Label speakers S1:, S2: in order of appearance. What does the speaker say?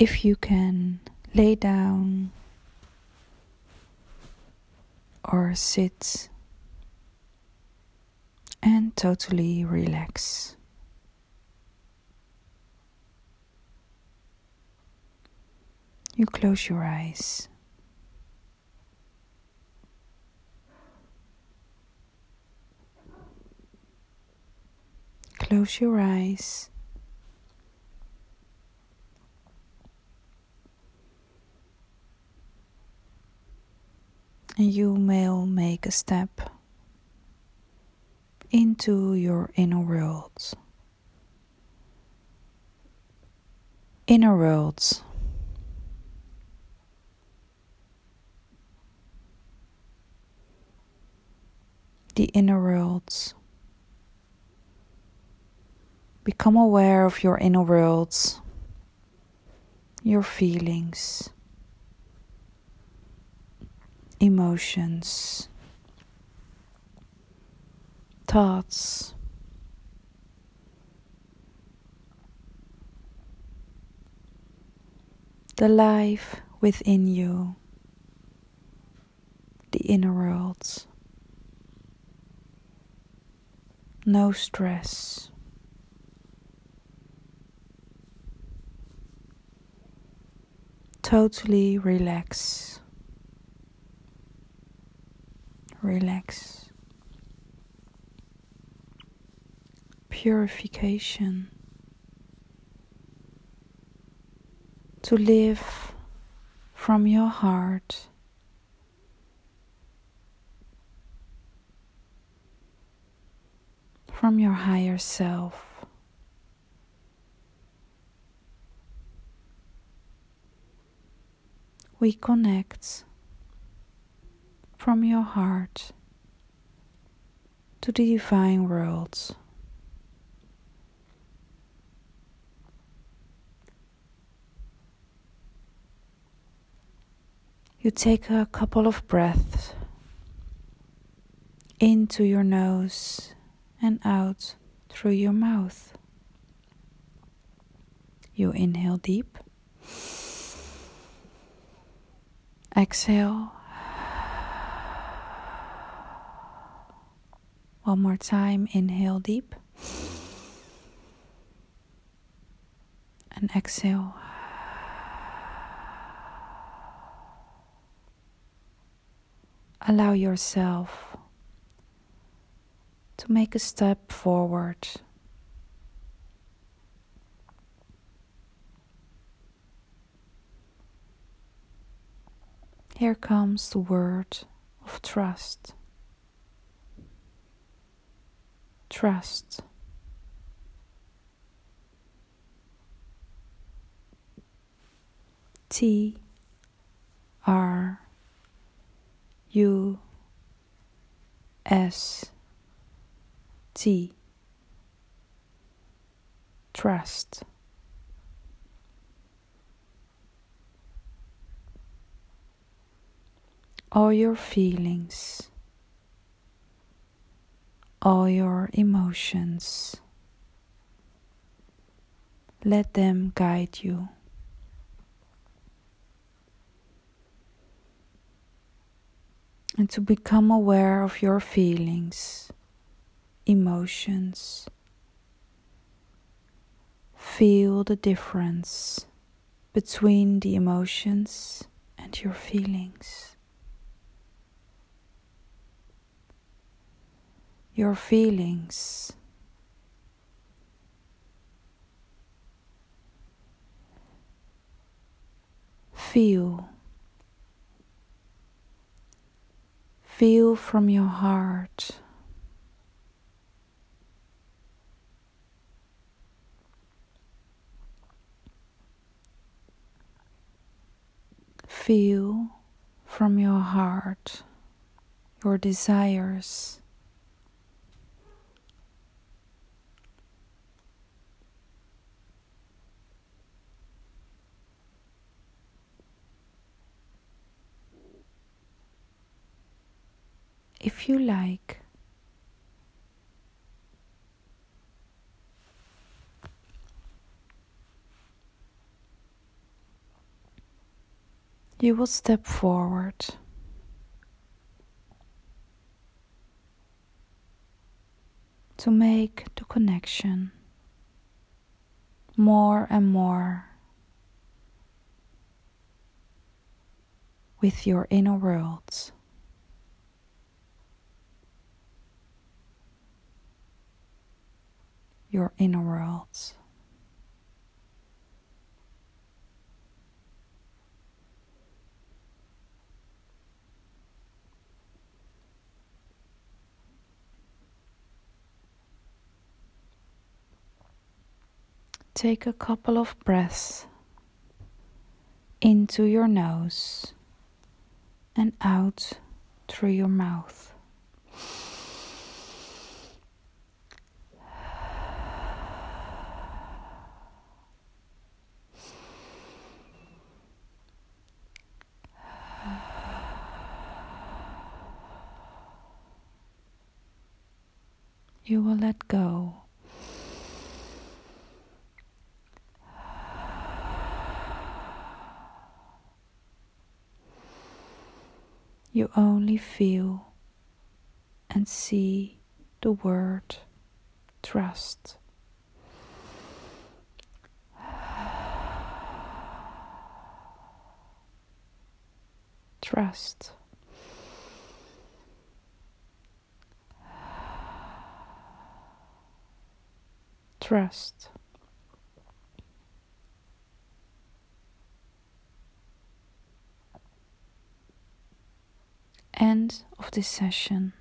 S1: if you can lay down or sit and totally relax. You close your eyes. Close your eyes. And you may make a step into your inner world. Inner worlds. The inner worlds. Become aware of your inner worlds, your feelings, emotions thoughts. The life within you, the inner world. No stress. Totally relax. Relax. purification, to live from your heart. From your higher self. We connect from your heart to the divine world. You take a couple of breaths into your nose and out through your mouth. You inhale deep. Exhale. One more time, inhale deep. And exhale. allow yourself to make a step forward. Here comes the word of trust. Trust. T R U S T Trust. All your feelings, all your emotions, let them guide you. and to become aware of your feelings, emotions. Feel the difference between the emotions and your feelings. Your feelings. Feel Feel from your heart. Feel from your heart your desires. If you like. you will step forward. To make the connection more and more with your inner world. Your inner world. Take a couple of breaths into your nose and out through your mouth. You will let go you only feel and see the word trust. Trust. Trust. end of this session.